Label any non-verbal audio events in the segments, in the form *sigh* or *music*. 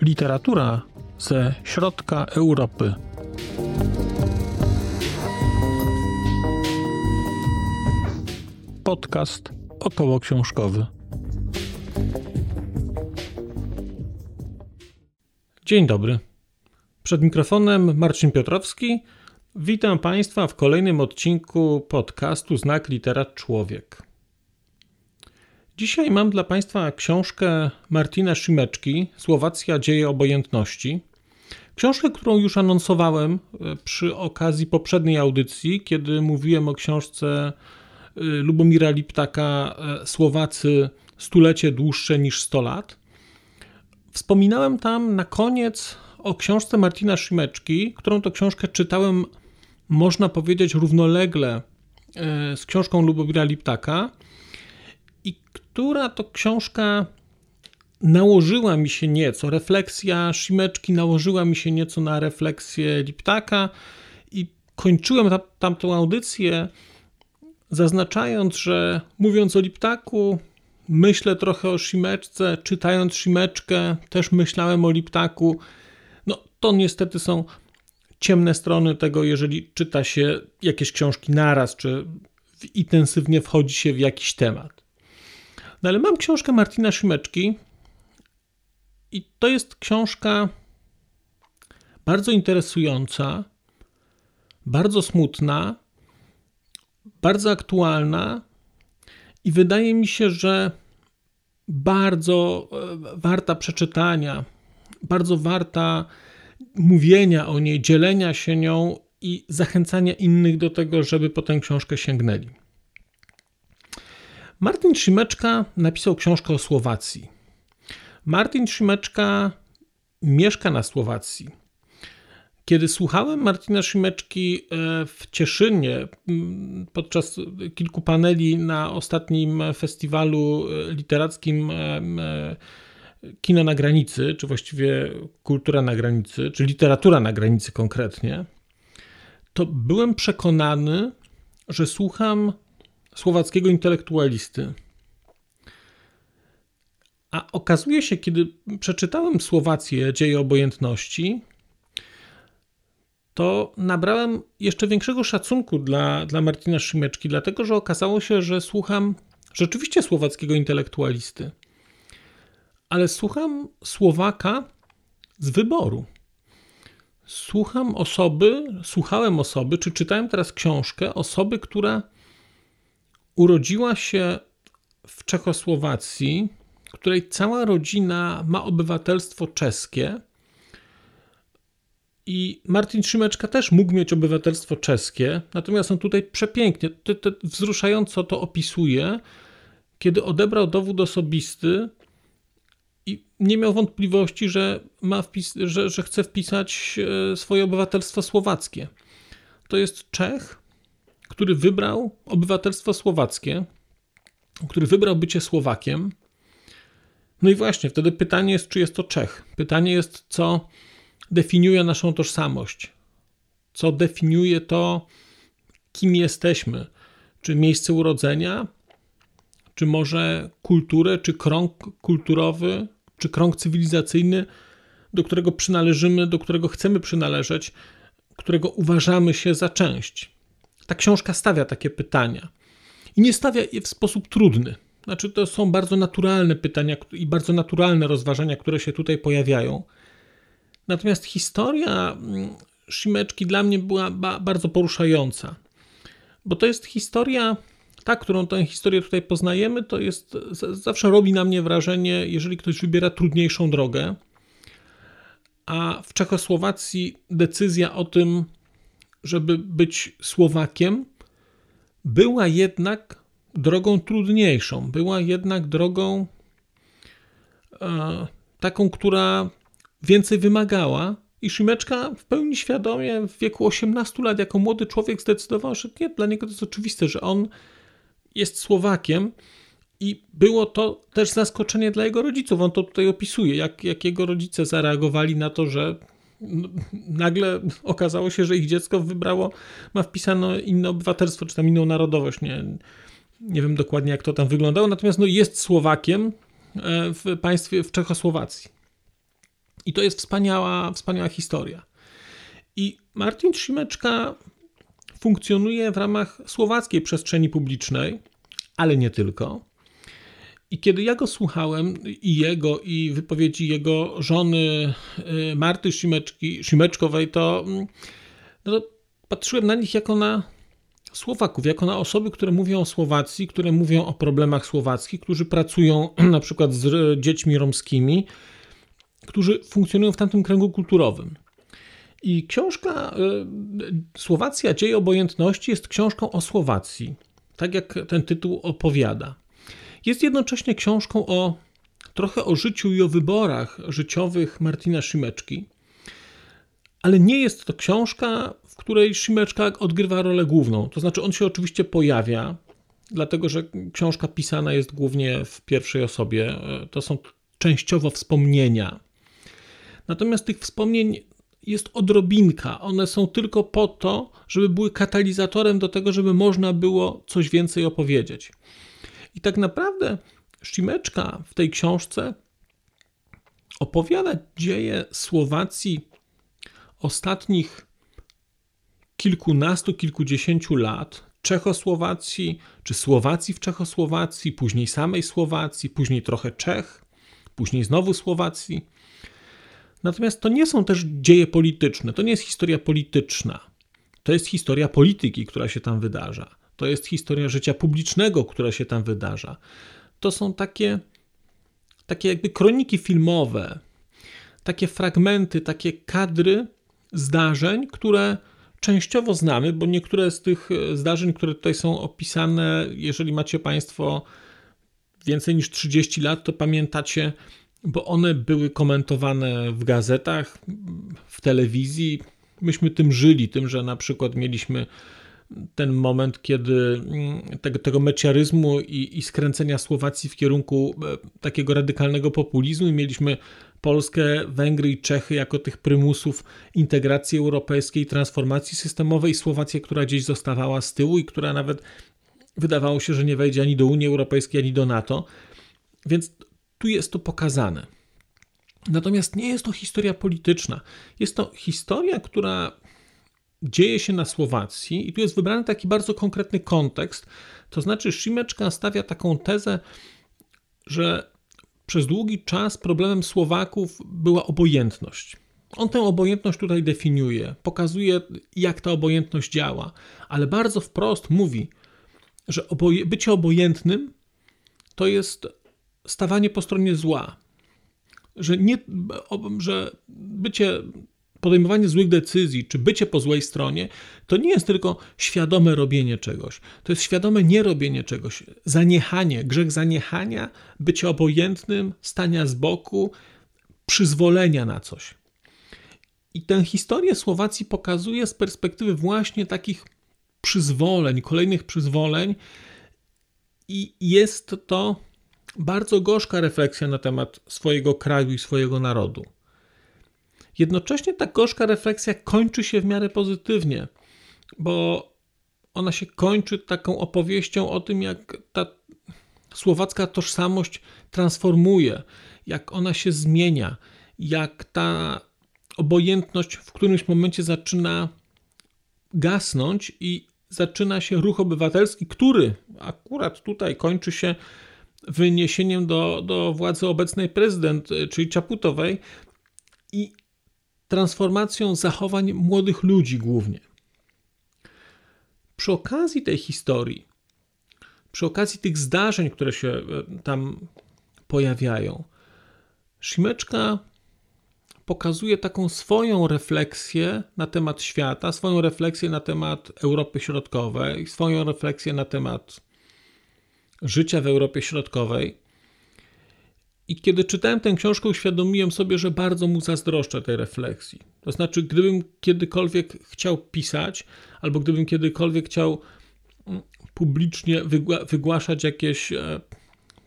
Literatura ze środka Europy. Podcast około książkowy. Dzień dobry. Przed mikrofonem Marcin Piotrowski. Witam Państwa w kolejnym odcinku podcastu Znak Literat Człowiek. Dzisiaj mam dla Państwa książkę Martina Szymeczki Słowacja dzieje obojętności. Książkę, którą już anonsowałem e, przy okazji poprzedniej audycji, kiedy mówiłem o książce e, Lubomira Liptaka e, Słowacy stulecie dłuższe niż 100 lat. Wspominałem tam na koniec o książce Martina Szymeczki, którą to książkę czytałem, można powiedzieć, równolegle z książką Lubomira Liptaka i która to książka nałożyła mi się nieco, refleksja Szymeczki nałożyła mi się nieco na refleksję Liptaka i kończyłem tam, tamtą audycję zaznaczając, że mówiąc o Liptaku, myślę trochę o Szymeczce, czytając Szymeczkę też myślałem o Liptaku. No to niestety są ciemne strony tego, jeżeli czyta się jakieś książki naraz, czy intensywnie wchodzi się w jakiś temat. No ale mam książkę Martina Szymeczki i to jest książka bardzo interesująca, bardzo smutna, bardzo aktualna i wydaje mi się, że bardzo e, warta przeczytania, bardzo warta mówienia o niej, dzielenia się nią i zachęcania innych do tego, żeby po tę książkę sięgnęli. Martin Szymeczka napisał książkę o Słowacji. Martin Szymeczka mieszka na Słowacji. Kiedy słuchałem Martina Szymeczki e, w Cieszynie podczas kilku paneli na ostatnim festiwalu e, literackim e, Kino na granicy, czy właściwie kultura na granicy, czy literatura na granicy konkretnie, to byłem przekonany, że słucham słowackiego intelektualisty. A okazuje się, kiedy przeczytałem Słowację Dzieje Obojętności, to nabrałem jeszcze większego szacunku dla, dla Martina Szymeczki, dlatego że okazało się, że słucham rzeczywiście słowackiego intelektualisty, ale słucham Słowaka z wyboru. Słucham osoby, słuchałem osoby, czy czytałem teraz książkę osoby, która urodziła się w Czechosłowacji, której cała rodzina ma obywatelstwo czeskie. I Martin Szymeczka też mógł mieć obywatelstwo czeskie, natomiast on tutaj przepięknie, wzruszająco to opisuje, kiedy odebrał dowód osobisty i nie miał wątpliwości, że, ma wpis, że, że chce wpisać e, swoje obywatelstwo słowackie. To jest Czech, który wybrał obywatelstwo słowackie, który wybrał bycie Słowakiem. No i właśnie, wtedy pytanie jest, czy jest to Czech. Pytanie jest, co definiuje naszą tożsamość, co definiuje to, kim jesteśmy. Czy miejsce urodzenia, czy może kulturę, czy krąg kulturowy, czy krąg cywilizacyjny, do którego przynależymy, do którego chcemy przynależeć, którego uważamy się za część ta książka stawia takie pytania. I nie stawia je w sposób trudny. Znaczy, to są bardzo naturalne pytania i bardzo naturalne rozważania, które się tutaj pojawiają. Natomiast historia mm, Szymeczki dla mnie była bardzo poruszająca, bo to jest historia, ta, którą tę historię tutaj poznajemy, to jest, zawsze robi na mnie wrażenie, jeżeli ktoś wybiera trudniejszą drogę, a w Czechosłowacji decyzja o tym, żeby być Słowakiem, była jednak drogą trudniejszą, była jednak drogą e, taką, która więcej wymagała. I Szymeczka w pełni świadomie w wieku 18 lat, jako młody człowiek, zdecydował, że nie, dla niego to jest oczywiste, że on jest Słowakiem. I było to też zaskoczenie dla jego rodziców. On to tutaj opisuje, jak, jak jego rodzice zareagowali na to, że nagle okazało się, że ich dziecko wybrało, ma wpisane inne obywatelstwo, czy tam inną narodowość. Nie, nie wiem dokładnie, jak to tam wyglądało, natomiast no, jest Słowakiem e, w państwie, w Czechosłowacji. I to jest wspaniała, wspaniała historia. I Martin Szymeczka funkcjonuje w ramach słowackiej przestrzeni publicznej, ale nie tylko. I kiedy ja go słuchałem, i jego, i wypowiedzi jego żony y, Marty Szymeczki, Szymeczkowej, to, mm, no to patrzyłem na nich jako na Słowaków, jako na osoby, które mówią o Słowacji, które mówią o problemach słowackich, którzy pracują *clears throat* na przykład z dziećmi romskimi, którzy funkcjonują w tamtym kręgu kulturowym. I książka y, Słowacja Dzieje Obojętności jest książką o Słowacji, tak jak ten tytuł opowiada. Jest jednocześnie książką o trochę o życiu i o wyborach życiowych Martina Szymeczki, ale nie jest to książka, w której Szymeczka odgrywa rolę główną. To znaczy, on się oczywiście pojawia, dlatego że książka pisana jest głównie w pierwszej osobie. To są częściowo wspomnienia. Natomiast tych wspomnień jest odrobinka. One są tylko po to, żeby były katalizatorem do tego, żeby można było coś więcej opowiedzieć. I tak naprawdę Szymeczka w tej książce opowiada dzieje Słowacji ostatnich kilkunastu, kilkudziesięciu lat, Czechosłowacji, czy Słowacji w Czechosłowacji, później samej Słowacji, później trochę Czech, później znowu Słowacji. Natomiast to nie są też dzieje polityczne, to nie jest historia polityczna. To jest historia polityki, która się tam wydarza. To jest historia życia publicznego, która się tam wydarza. To są takie, takie jakby kroniki filmowe, takie fragmenty, takie kadry zdarzeń, które częściowo znamy, bo niektóre z tych zdarzeń, które tutaj są opisane, jeżeli macie Państwo więcej niż 30 lat, to pamiętacie, bo one były komentowane w gazetach, w telewizji. Myśmy tym żyli, tym, że na przykład mieliśmy ten moment, kiedy mm, tego, tego meciaryzmu i, i skręcenia Słowacji w kierunku e, takiego radykalnego populizmu mieliśmy Polskę, Węgry i Czechy jako tych prymusów integracji europejskiej, transformacji systemowej, Słowację, która gdzieś zostawała z tyłu i która nawet wydawało się, że nie wejdzie ani do Unii Europejskiej, ani do NATO. Więc tu jest to pokazane. Natomiast nie jest to historia polityczna. Jest to historia, która dzieje się na Słowacji i tu jest wybrany taki bardzo konkretny kontekst. To znaczy, Szymeczka stawia taką tezę, że przez długi czas problemem Słowaków była obojętność. On tę obojętność tutaj definiuje, pokazuje, jak ta obojętność działa, ale bardzo wprost mówi, że oboje, bycie obojętnym to jest stawanie po stronie zła. Że, nie, że bycie podejmowanie złych decyzji, czy bycie po złej stronie, to nie jest tylko świadome robienie czegoś. To jest świadome nierobienie czegoś. Zaniechanie, grzech zaniechania, bycie obojętnym, stania z boku, przyzwolenia na coś. I tę historię Słowacji pokazuje z perspektywy właśnie takich przyzwoleń, kolejnych przyzwoleń, i jest to bardzo gorzka refleksja na temat swojego kraju i swojego narodu. Jednocześnie ta gorzka refleksja kończy się w miarę pozytywnie, bo ona się kończy taką opowieścią o tym, jak ta słowacka tożsamość transformuje, jak ona się zmienia, jak ta obojętność w którymś momencie zaczyna gasnąć i zaczyna się ruch obywatelski, który akurat tutaj kończy się wyniesieniem do, do władzy obecnej prezydent, czyli Czaputowej. I transformacją zachowań młodych ludzi głównie. Przy okazji tej historii, przy okazji tych zdarzeń, które się e, tam pojawiają, Szymeczka pokazuje taką swoją refleksję na temat świata, swoją refleksję na temat Europy Środkowej, swoją refleksję na temat życia w Europie Środkowej. I kiedy czytałem tę książkę, uświadomiłem sobie, że bardzo mu zazdroszczę tej refleksji. To znaczy, gdybym kiedykolwiek chciał pisać, albo gdybym kiedykolwiek chciał mm, publicznie wygłaszać jakieś e,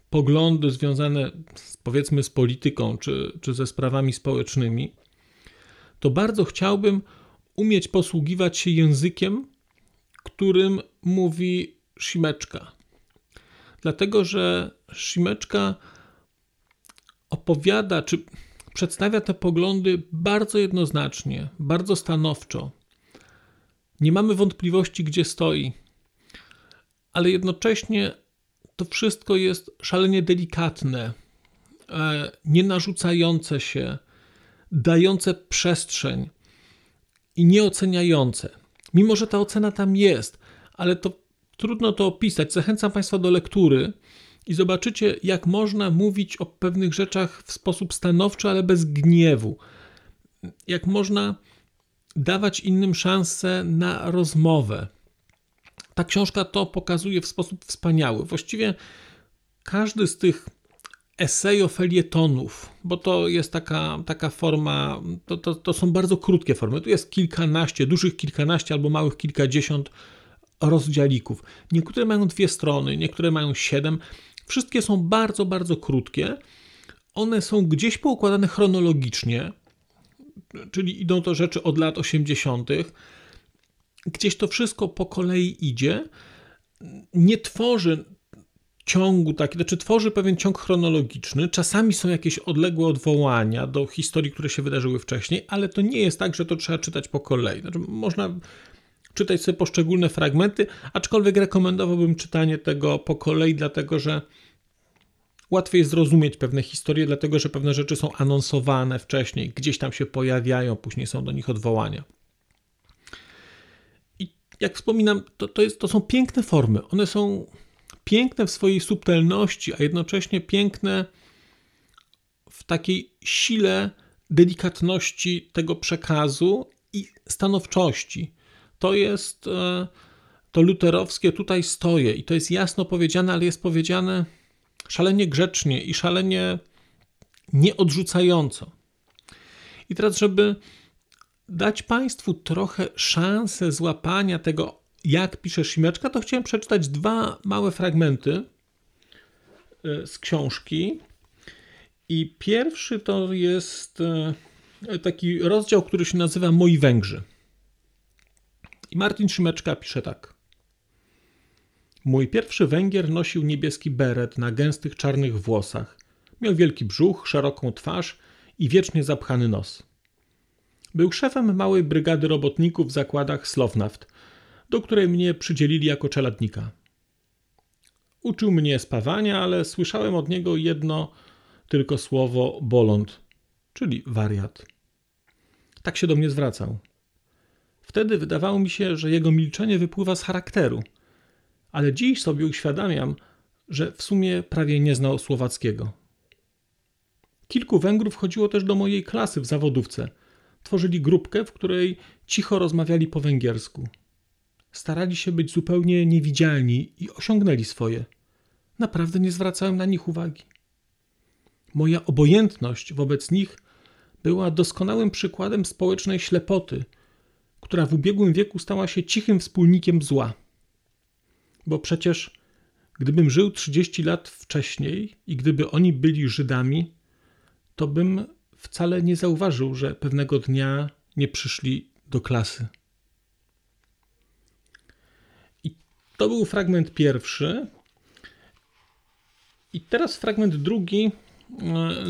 poglądy związane z, powiedzmy z polityką czy, czy ze sprawami społecznymi, to bardzo chciałbym umieć posługiwać się językiem, którym mówi Szimeczka. Dlatego, że Szimeczka opowiada, czy przedstawia te poglądy bardzo jednoznacznie, bardzo stanowczo. Nie mamy wątpliwości, gdzie stoi, ale jednocześnie to wszystko jest szalenie delikatne, e, nie narzucające się, dające przestrzeń i nieoceniające. Mimo, że ta ocena tam jest, ale to trudno to opisać. Zachęcam Państwa do lektury i zobaczycie, jak można mówić o pewnych rzeczach w sposób stanowczy, ale bez gniewu. Jak można dawać innym szansę na rozmowę. Ta książka to pokazuje w sposób wspaniały. Właściwie każdy z tych esejo-felietonów, bo to jest taka, taka forma, to, to, to są bardzo krótkie formy. Tu jest kilkanaście, dużych kilkanaście albo małych kilkadziesiąt rozdziałików. Niektóre mają dwie strony, niektóre mają siedem. Wszystkie są bardzo, bardzo krótkie. One są gdzieś poukładane chronologicznie, czyli idą to rzeczy od lat 80. Gdzieś to wszystko po kolei idzie. Nie tworzy ciągu taki, znaczy tworzy pewien ciąg chronologiczny. Czasami są jakieś odległe odwołania do historii, które się wydarzyły wcześniej, ale to nie jest tak, że to trzeba czytać po kolei. Znaczy, można czytać sobie poszczególne fragmenty, aczkolwiek rekomendowałbym czytanie tego po kolei, dlatego że łatwiej zrozumieć pewne historie, dlatego że pewne rzeczy są anonsowane wcześniej, gdzieś tam się pojawiają, później są do nich odwołania. I jak wspominam, to, to, jest, to są piękne formy. One są piękne w swojej subtelności, a jednocześnie piękne w takiej sile delikatności tego przekazu i stanowczości. To jest e, to luterowskie tutaj stoję i to jest jasno powiedziane, ale jest powiedziane szalenie grzecznie i szalenie nieodrzucająco. I teraz, żeby dać Państwu trochę szansę złapania tego jak pisze Simeczka, to chciałem przeczytać dwa małe fragmenty e, z książki. I pierwszy to jest e, taki rozdział, który się nazywa Moi Węgrzy. I Martin Szymeczka pisze tak. Mój pierwszy Węgier nosił niebieski beret na gęstych czarnych włosach. Miał wielki brzuch, szeroką twarz i wiecznie zapchany nos. Był szefem małej brygady robotników w zakładach Slovnaft, do której mnie przydzielili jako czeladnika. Uczył mnie spawania, ale słyszałem od niego jedno tylko słowo bolond, czyli wariat. Tak się do mnie zwracał. Wtedy wydawało mi się, że jego milczenie wypływa z charakteru, ale dziś sobie uświadamiam, że w sumie prawie nie znał słowackiego. Kilku Węgrów chodziło też do mojej klasy w zawodówce. Tworzyli grupkę, w której cicho rozmawiali po węgiersku starali się być zupełnie niewidzialni i osiągnęli swoje. Naprawdę nie zwracałem na nich uwagi. Moja obojętność wobec nich była doskonałym przykładem społecznej ślepoty, która w ubiegłym wieku stała się cichym wspólnikiem zła. Bo przecież, gdybym żył 30 lat wcześniej i gdyby oni byli Żydami, to bym wcale nie zauważył, że pewnego dnia nie przyszli do klasy. To był fragment pierwszy. I teraz fragment drugi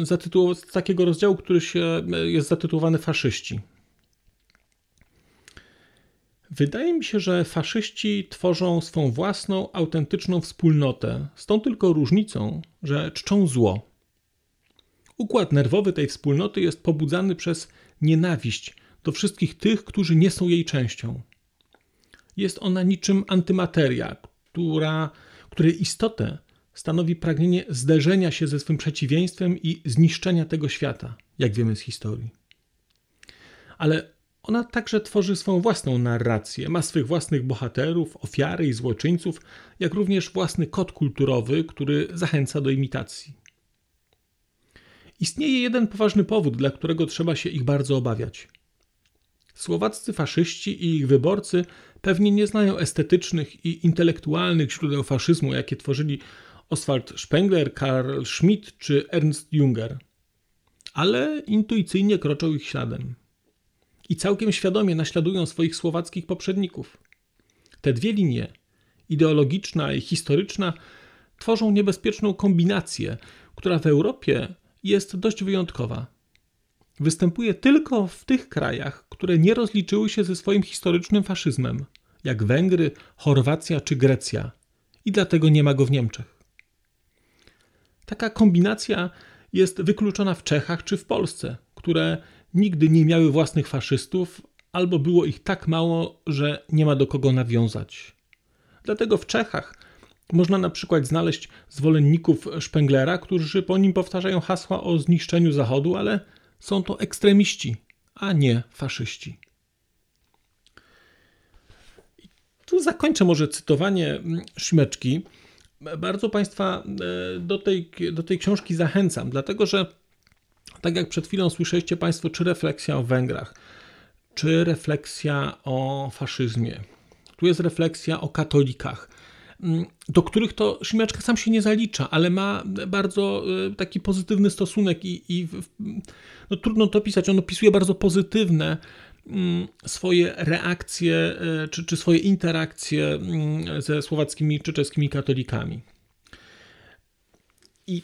e, z takiego rozdziału, który się, e, jest zatytułowany Faszyści. Wydaje mi się, że faszyści tworzą swą własną, autentyczną wspólnotę, z tą tylko różnicą, że czczą zło. Układ nerwowy tej wspólnoty jest pobudzany przez nienawiść do wszystkich tych, którzy nie są jej częścią jest ona niczym antymateria, która, której istotę stanowi pragnienie zderzenia się ze swym przeciwieństwem i zniszczenia tego świata, jak wiemy z historii. Ale ona także tworzy swą własną narrację, ma swych własnych bohaterów, ofiary i złoczyńców, jak również własny kod kulturowy, który zachęca do imitacji. Istnieje jeden poważny powód, dla którego trzeba się ich bardzo obawiać. Słowaccy faszyści i ich wyborcy pewnie nie znają estetycznych i intelektualnych źródeł faszyzmu, jakie tworzyli Oswald Spengler, Karl Schmidt czy Ernst Junger, ale intuicyjnie kroczą ich śladem. I całkiem świadomie naśladują swoich słowackich poprzedników. Te dwie linie, ideologiczna i historyczna, tworzą niebezpieczną kombinację, która w Europie jest dość wyjątkowa. Występuje tylko w tych krajach, które nie rozliczyły się ze swoim historycznym faszyzmem, jak Węgry, Chorwacja czy Grecja, i dlatego nie ma go w Niemczech. Taka kombinacja jest wykluczona w Czechach czy w Polsce, które nigdy nie miały własnych faszystów, albo było ich tak mało, że nie ma do kogo nawiązać. Dlatego w Czechach można na przykład znaleźć zwolenników Szpenglera, którzy po nim powtarzają hasła o zniszczeniu Zachodu, ale są to ekstremiści, a nie faszyści. Tu zakończę może cytowanie mm, Szymeczki. Bardzo Państwa e, do tej, do tej książki zachęcam, dlatego że tak jak przed chwilą słyszeliście Państwo, czy refleksja o Węgrach, czy refleksja o faszyzmie, tu jest refleksja o katolikach, mm, do których to Szymiaczka sam się nie zalicza, ale ma bardzo e, taki pozytywny stosunek i, i no, trudno to pisać, on opisuje bardzo pozytywne mm, swoje reakcje e, czy, czy swoje interakcje mm, ze słowackimi czy czeskimi katolikami. I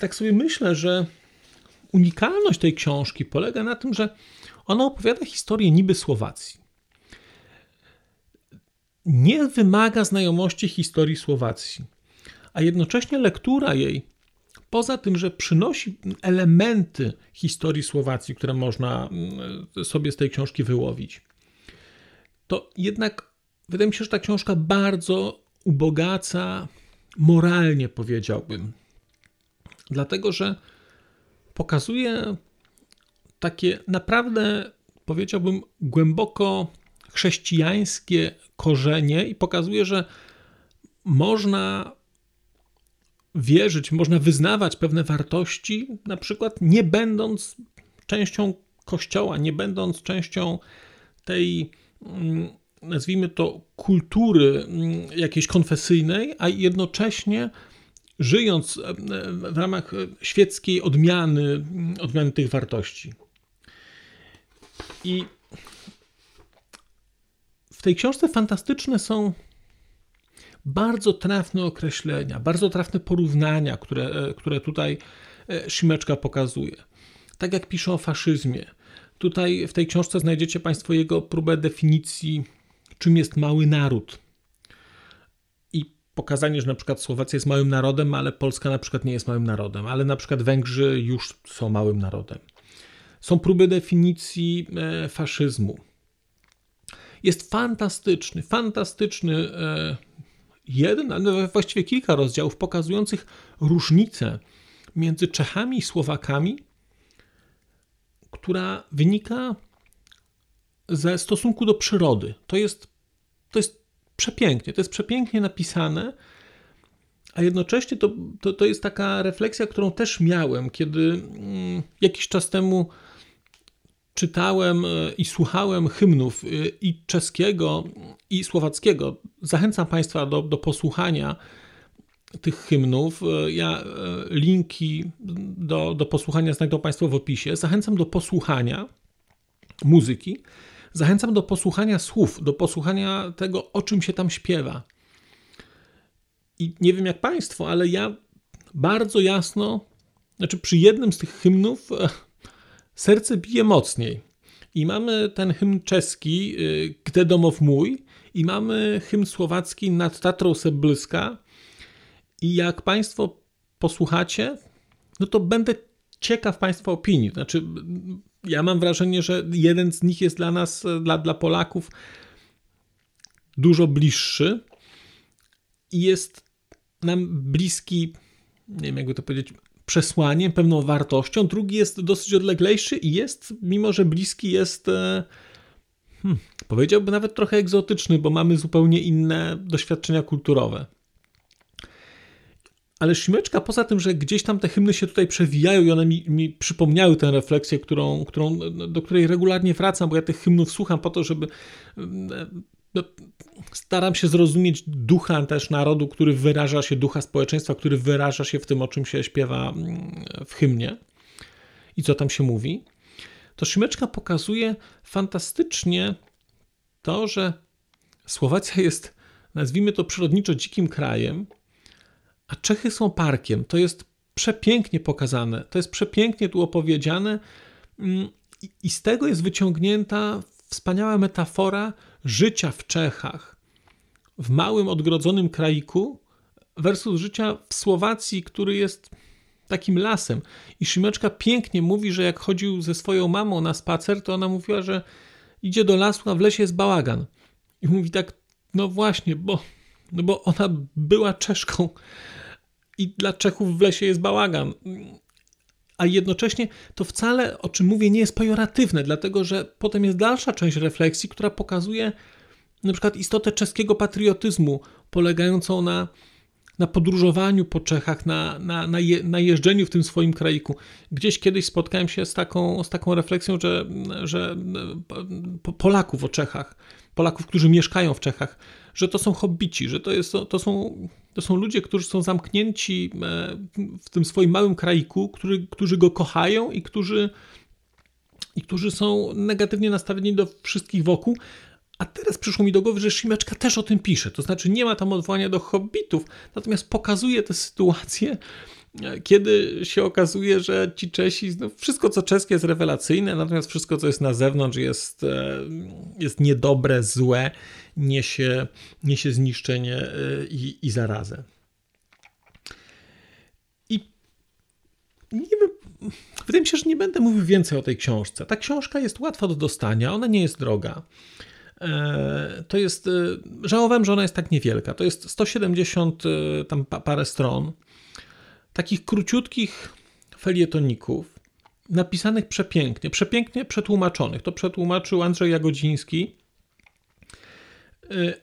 tak sobie myślę, że unikalność tej książki polega na tym, że ona opowiada historię niby Słowacji. Nie wymaga znajomości historii Słowacji, a jednocześnie lektura jej, poza tym, że przynosi elementy historii Słowacji, które można mm, sobie z tej książki wyłowić, to jednak wydaje mi się, że ta książka bardzo ubogaca moralnie, powiedziałbym. Dlatego, że pokazuje takie naprawdę, powiedziałbym, głęboko chrześcijańskie korzenie i pokazuje, że można wierzyć, można wyznawać pewne wartości, na przykład nie będąc częścią kościoła, nie będąc częścią tej, mm, nazwijmy to, kultury mm, jakiejś konfesyjnej, a jednocześnie żyjąc e, w ramach świeckiej odmiany, odmiany tych wartości. I w tej książce fantastyczne są bardzo trafne określenia, bardzo trafne porównania, które, e, które tutaj e, Szymeczka pokazuje. Tak jak pisze o faszyzmie. Tutaj w tej książce znajdziecie Państwo jego próbę definicji, czym jest mały naród pokazanie, że na przykład Słowacja jest małym narodem, ale Polska na przykład nie jest małym narodem, ale na przykład Węgrzy już są małym narodem. Są próby definicji e, faszyzmu. Jest fantastyczny, fantastyczny e, jeden, ale właściwie kilka rozdziałów pokazujących różnicę między Czechami i Słowakami, która wynika ze stosunku do przyrody. To jest, to jest przepięknie, to jest przepięknie napisane, a jednocześnie to, to, to jest taka refleksja, którą też miałem, kiedy mm, jakiś czas temu czytałem e, i słuchałem hymnów e, i czeskiego, i słowackiego. Zachęcam Państwa do, do posłuchania tych hymnów. E, ja linki do, do posłuchania znajdą Państwo w opisie. Zachęcam do posłuchania muzyki. Zachęcam do posłuchania słów, do posłuchania tego, o czym się tam śpiewa. I nie wiem jak Państwo, ale ja bardzo jasno, znaczy przy jednym z tych hymnów e, serce bije mocniej. I mamy ten hymn czeski, e, Gde domow mój, i mamy hymn słowacki Nad Tatrą se blyska. I jak Państwo posłuchacie, no to będę ciekaw Państwa opinii. Znaczy, ja mam wrażenie, że jeden z nich jest dla nas, dla, dla Polaków, dużo bliższy i jest nam bliski, nie wiem jakby to powiedzieć, przesłaniem, pewną wartością. Drugi jest dosyć odleglejszy i jest, mimo że bliski, jest. E, hmm, powiedziałbym nawet trochę egzotyczny, bo mamy zupełnie inne doświadczenia kulturowe. Ale Szymeczka, poza tym, że gdzieś tam te hymny się tutaj przewijają i one mi, mi przypomniały tę refleksję, którą, którą, do której regularnie wracam, bo ja tych hymnów słucham po to, żeby no, staram się zrozumieć ducha też narodu, który wyraża się, ducha społeczeństwa, który wyraża się w tym, o czym się śpiewa mm, w hymnie i co tam się mówi. to Szymeczka pokazuje fantastycznie to, że Słowacja jest, nazwijmy to przyrodniczo dzikim krajem, a Czechy są parkiem. To jest przepięknie pokazane, to jest przepięknie tu opowiedziane mm, i z tego jest wyciągnięta wspaniała metafora życia w Czechach, w małym, odgrodzonym kraiku versus życia w Słowacji, który jest takim lasem. I Szymeczka pięknie mówi, że jak chodził ze swoją mamą na spacer, to ona mówiła, że idzie do lasu, a w lesie jest bałagan. I mówi tak, no właśnie, bo, no bo ona była Czeszką i dla Czechów w lesie jest bałagan. A jednocześnie to wcale, o czym mówię, nie jest pejoratywne, dlatego że potem jest dalsza część refleksji, która pokazuje na przykład istotę czeskiego patriotyzmu, polegającą na na podróżowaniu po Czechach, na, na, na, je, na jeżdżeniu w tym swoim kraiku. Gdzieś kiedyś spotkałem się z taką, z taką refleksją, że, że Polaków o Czechach, Polaków, którzy mieszkają w Czechach, że to są hobbici, że to, jest, to, są, to są ludzie, którzy są zamknięci e, w tym swoim małym kraiku, który, którzy go kochają i którzy, i którzy są negatywnie nastawieni do wszystkich wokół, a teraz przyszło mi do głowy, że Szymeczka też o tym pisze. To znaczy nie ma tam odwołania do hobbitów, natomiast pokazuje tę sytuację, kiedy się okazuje, że ci Czesi, no wszystko co czeskie jest rewelacyjne, natomiast wszystko co jest na zewnątrz jest, e, jest niedobre, złe, niesie, niesie zniszczenie e, i, i zarazę. I nie wiem, wydaje mi się, że nie będę mówił więcej o tej książce. Ta książka jest łatwa do dostania, ona nie jest droga. E, to jest, żałowałem, że ona jest tak niewielka. To jest 170 e, tam parę stron, takich króciutkich felietoników, napisanych przepięknie, przepięknie przetłumaczonych. To przetłumaczył Andrzej Jagodziński.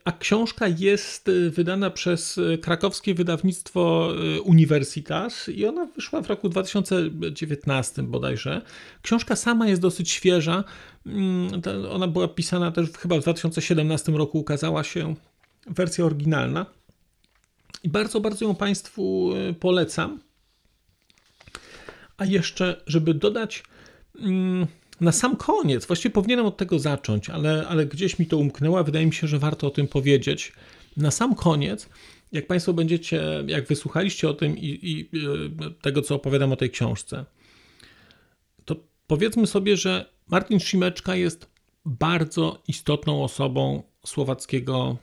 A książka jest wydana przez krakowskie wydawnictwo Universitas i ona wyszła w roku 2019 bodajże. Książka sama jest dosyć świeża. Mm, ona była pisana też chyba w 2017 roku, ukazała się wersja oryginalna. I bardzo, bardzo ją Państwu e, polecam. A jeszcze, żeby dodać mm, na sam koniec, właściwie powinienem od tego zacząć, ale, ale gdzieś mi to umknęło, wydaje mi się, że warto o tym powiedzieć. Na sam koniec, jak Państwo będziecie, jak wysłuchaliście o tym i, i e, tego, co opowiadam o tej książce, to powiedzmy sobie, że Martin Szymeczka jest bardzo istotną osobą słowackiego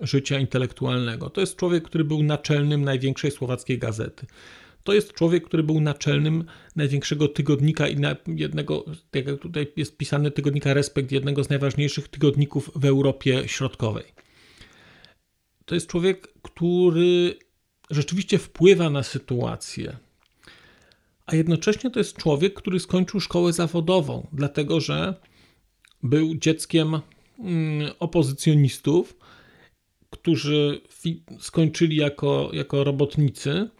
życia intelektualnego. To jest człowiek, który był naczelnym największej słowackiej gazety. To jest człowiek, który był naczelnym największego tygodnika i jednego, tak jak tutaj jest pisany, tygodnika Respekt, jednego z najważniejszych tygodników w Europie Środkowej. To jest człowiek, który rzeczywiście wpływa na sytuację a jednocześnie to jest człowiek, który skończył szkołę zawodową, dlatego że był dzieckiem mm, opozycjonistów, którzy skończyli jako, jako robotnicy.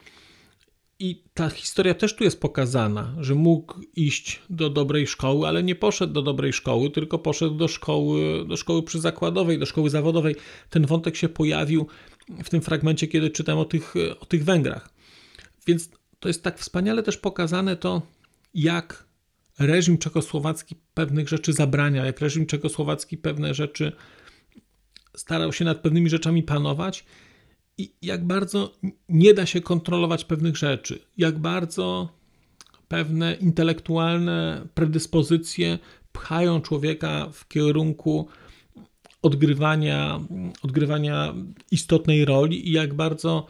I ta historia też tu jest pokazana, że mógł iść do dobrej szkoły, ale nie poszedł do dobrej szkoły, tylko poszedł do szkoły, do szkoły przyzakładowej, do szkoły zawodowej. Ten wątek się pojawił w tym fragmencie, kiedy czytam o tych, o tych Węgrach. Więc to jest tak wspaniale też pokazane to, jak reżim czechosłowacki pewnych rzeczy zabrania, jak reżim czechosłowacki pewne rzeczy starał się nad pewnymi rzeczami panować i jak bardzo nie da się kontrolować pewnych rzeczy, jak bardzo pewne intelektualne predyspozycje pchają człowieka w kierunku odgrywania, odgrywania istotnej roli i jak bardzo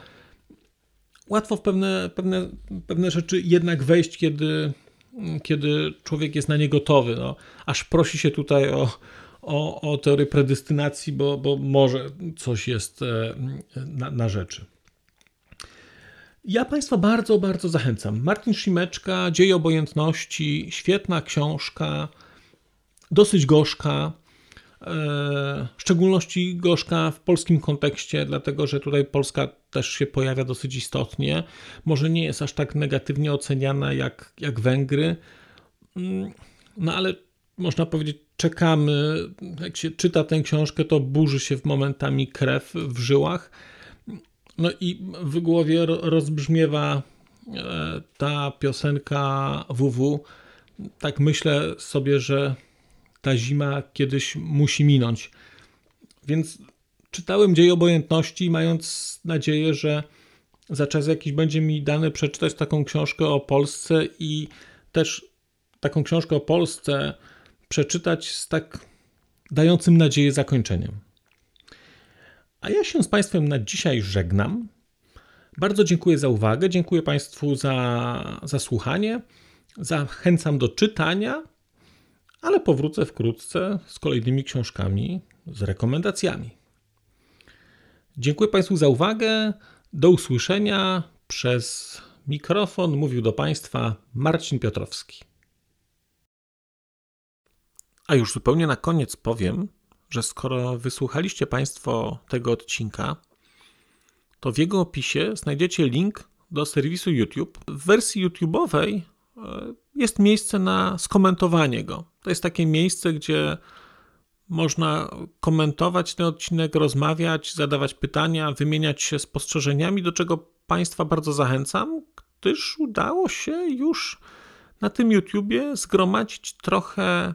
łatwo w pewne, pewne, pewne rzeczy jednak wejść, kiedy, kiedy człowiek jest na nie gotowy. No, aż prosi się tutaj o, o, o teorię predestynacji, bo, bo może coś jest e, na, na rzeczy. Ja Państwa bardzo, bardzo zachęcam. Martin Szymeczka, Dzieje Obojętności, świetna książka, dosyć gorzka, w szczególności gorzka w polskim kontekście, dlatego że tutaj Polska też się pojawia dosyć istotnie. Może nie jest aż tak negatywnie oceniana jak, jak Węgry, mm, no ale można powiedzieć, czekamy. Jak się czyta tę książkę, to burzy się w momentami krew w żyłach. No i w głowie rozbrzmiewa e, ta piosenka WW tak myślę sobie, że ta zima kiedyś musi minąć. Więc czytałem Dziej Obojętności, mając nadzieję, że za czas jakiś będzie mi dane przeczytać taką książkę o Polsce i też taką książkę o Polsce przeczytać z tak dającym nadzieję zakończeniem. A ja się z Państwem na dzisiaj żegnam. Bardzo dziękuję za uwagę, dziękuję Państwu za, za słuchanie. Zachęcam do czytania, ale powrócę wkrótce z kolejnymi książkami, z rekomendacjami. Dziękuję Państwu za uwagę. Do usłyszenia. Przez mikrofon mówił do Państwa Marcin Piotrowski. A już zupełnie na koniec powiem, że skoro wysłuchaliście Państwo tego odcinka, to w jego opisie znajdziecie link do serwisu YouTube. W wersji YouTube'owej e, jest miejsce na skomentowanie go. To jest takie miejsce, gdzie można komentować ten odcinek, rozmawiać, zadawać pytania, wymieniać się spostrzeżeniami, do czego Państwa bardzo zachęcam, gdyż udało się już na tym YouTubie zgromadzić trochę